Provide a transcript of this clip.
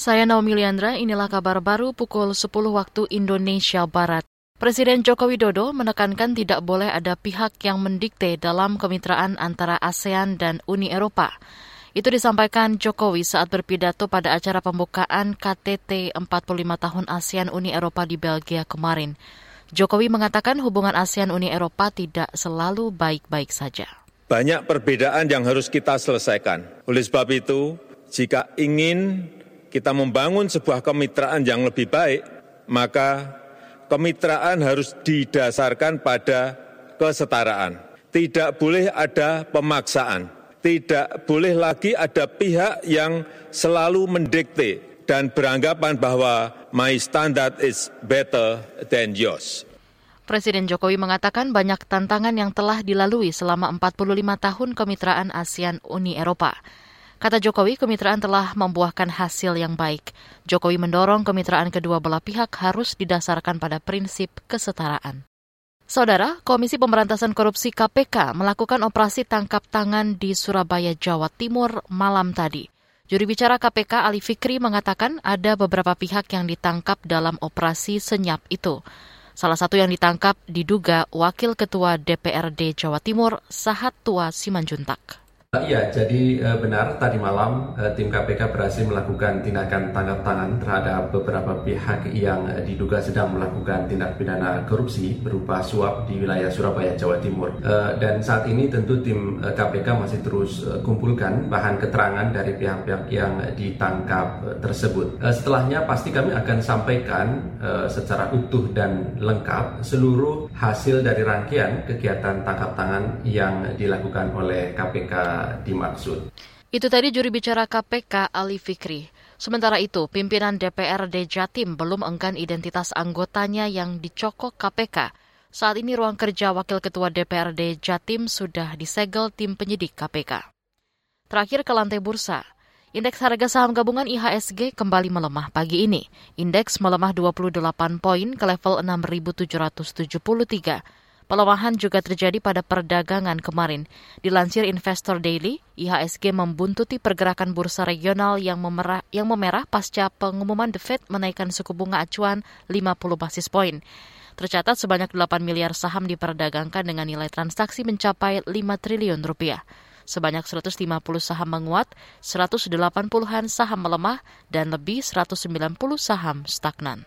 saya Naomi Liandra, inilah kabar baru pukul 10 waktu Indonesia Barat. Presiden Joko Widodo menekankan tidak boleh ada pihak yang mendikte dalam kemitraan antara ASEAN dan Uni Eropa. Itu disampaikan Jokowi saat berpidato pada acara pembukaan KTT 45 tahun ASEAN Uni Eropa di Belgia kemarin. Jokowi mengatakan hubungan ASEAN Uni Eropa tidak selalu baik-baik saja. Banyak perbedaan yang harus kita selesaikan. Oleh sebab itu, jika ingin kita membangun sebuah kemitraan yang lebih baik, maka kemitraan harus didasarkan pada kesetaraan. Tidak boleh ada pemaksaan, tidak boleh lagi ada pihak yang selalu mendikte dan beranggapan bahwa my standard is better than yours. Presiden Jokowi mengatakan banyak tantangan yang telah dilalui selama 45 tahun kemitraan ASEAN Uni Eropa. Kata Jokowi, kemitraan telah membuahkan hasil yang baik. Jokowi mendorong kemitraan kedua belah pihak harus didasarkan pada prinsip kesetaraan. Saudara, Komisi Pemberantasan Korupsi KPK melakukan operasi tangkap tangan di Surabaya, Jawa Timur malam tadi. Juri bicara KPK Ali Fikri mengatakan ada beberapa pihak yang ditangkap dalam operasi senyap itu. Salah satu yang ditangkap diduga Wakil Ketua DPRD Jawa Timur, Sahat Tua Simanjuntak. Iya, jadi eh, benar tadi malam eh, tim KPK berhasil melakukan tindakan tangkap tangan terhadap beberapa pihak yang eh, diduga sedang melakukan tindak pidana korupsi berupa suap di wilayah Surabaya, Jawa Timur. Dan saat ini tentu tim KPK masih terus kumpulkan bahan keterangan dari pihak-pihak yang ditangkap tersebut. Setelahnya pasti kami akan sampaikan secara utuh dan lengkap seluruh hasil dari rangkaian kegiatan tangkap tangan yang dilakukan oleh KPK dimaksud. Itu tadi juri bicara KPK Ali Fikri. Sementara itu, pimpinan DPRD Jatim belum enggan identitas anggotanya yang dicokok KPK. Saat ini ruang kerja Wakil Ketua DPRD Jatim sudah disegel tim penyidik KPK. Terakhir ke lantai bursa. Indeks harga saham gabungan IHSG kembali melemah pagi ini. Indeks melemah 28 poin ke level 6.773. Pelemahan juga terjadi pada perdagangan kemarin. Dilansir Investor Daily, IHSG membuntuti pergerakan bursa regional yang memerah, yang memerah pasca pengumuman The Fed menaikkan suku bunga acuan 50 basis poin. Tercatat sebanyak 8 miliar saham diperdagangkan dengan nilai transaksi mencapai 5 triliun rupiah. Sebanyak 150 saham menguat, 180-an saham melemah, dan lebih 190 saham stagnan.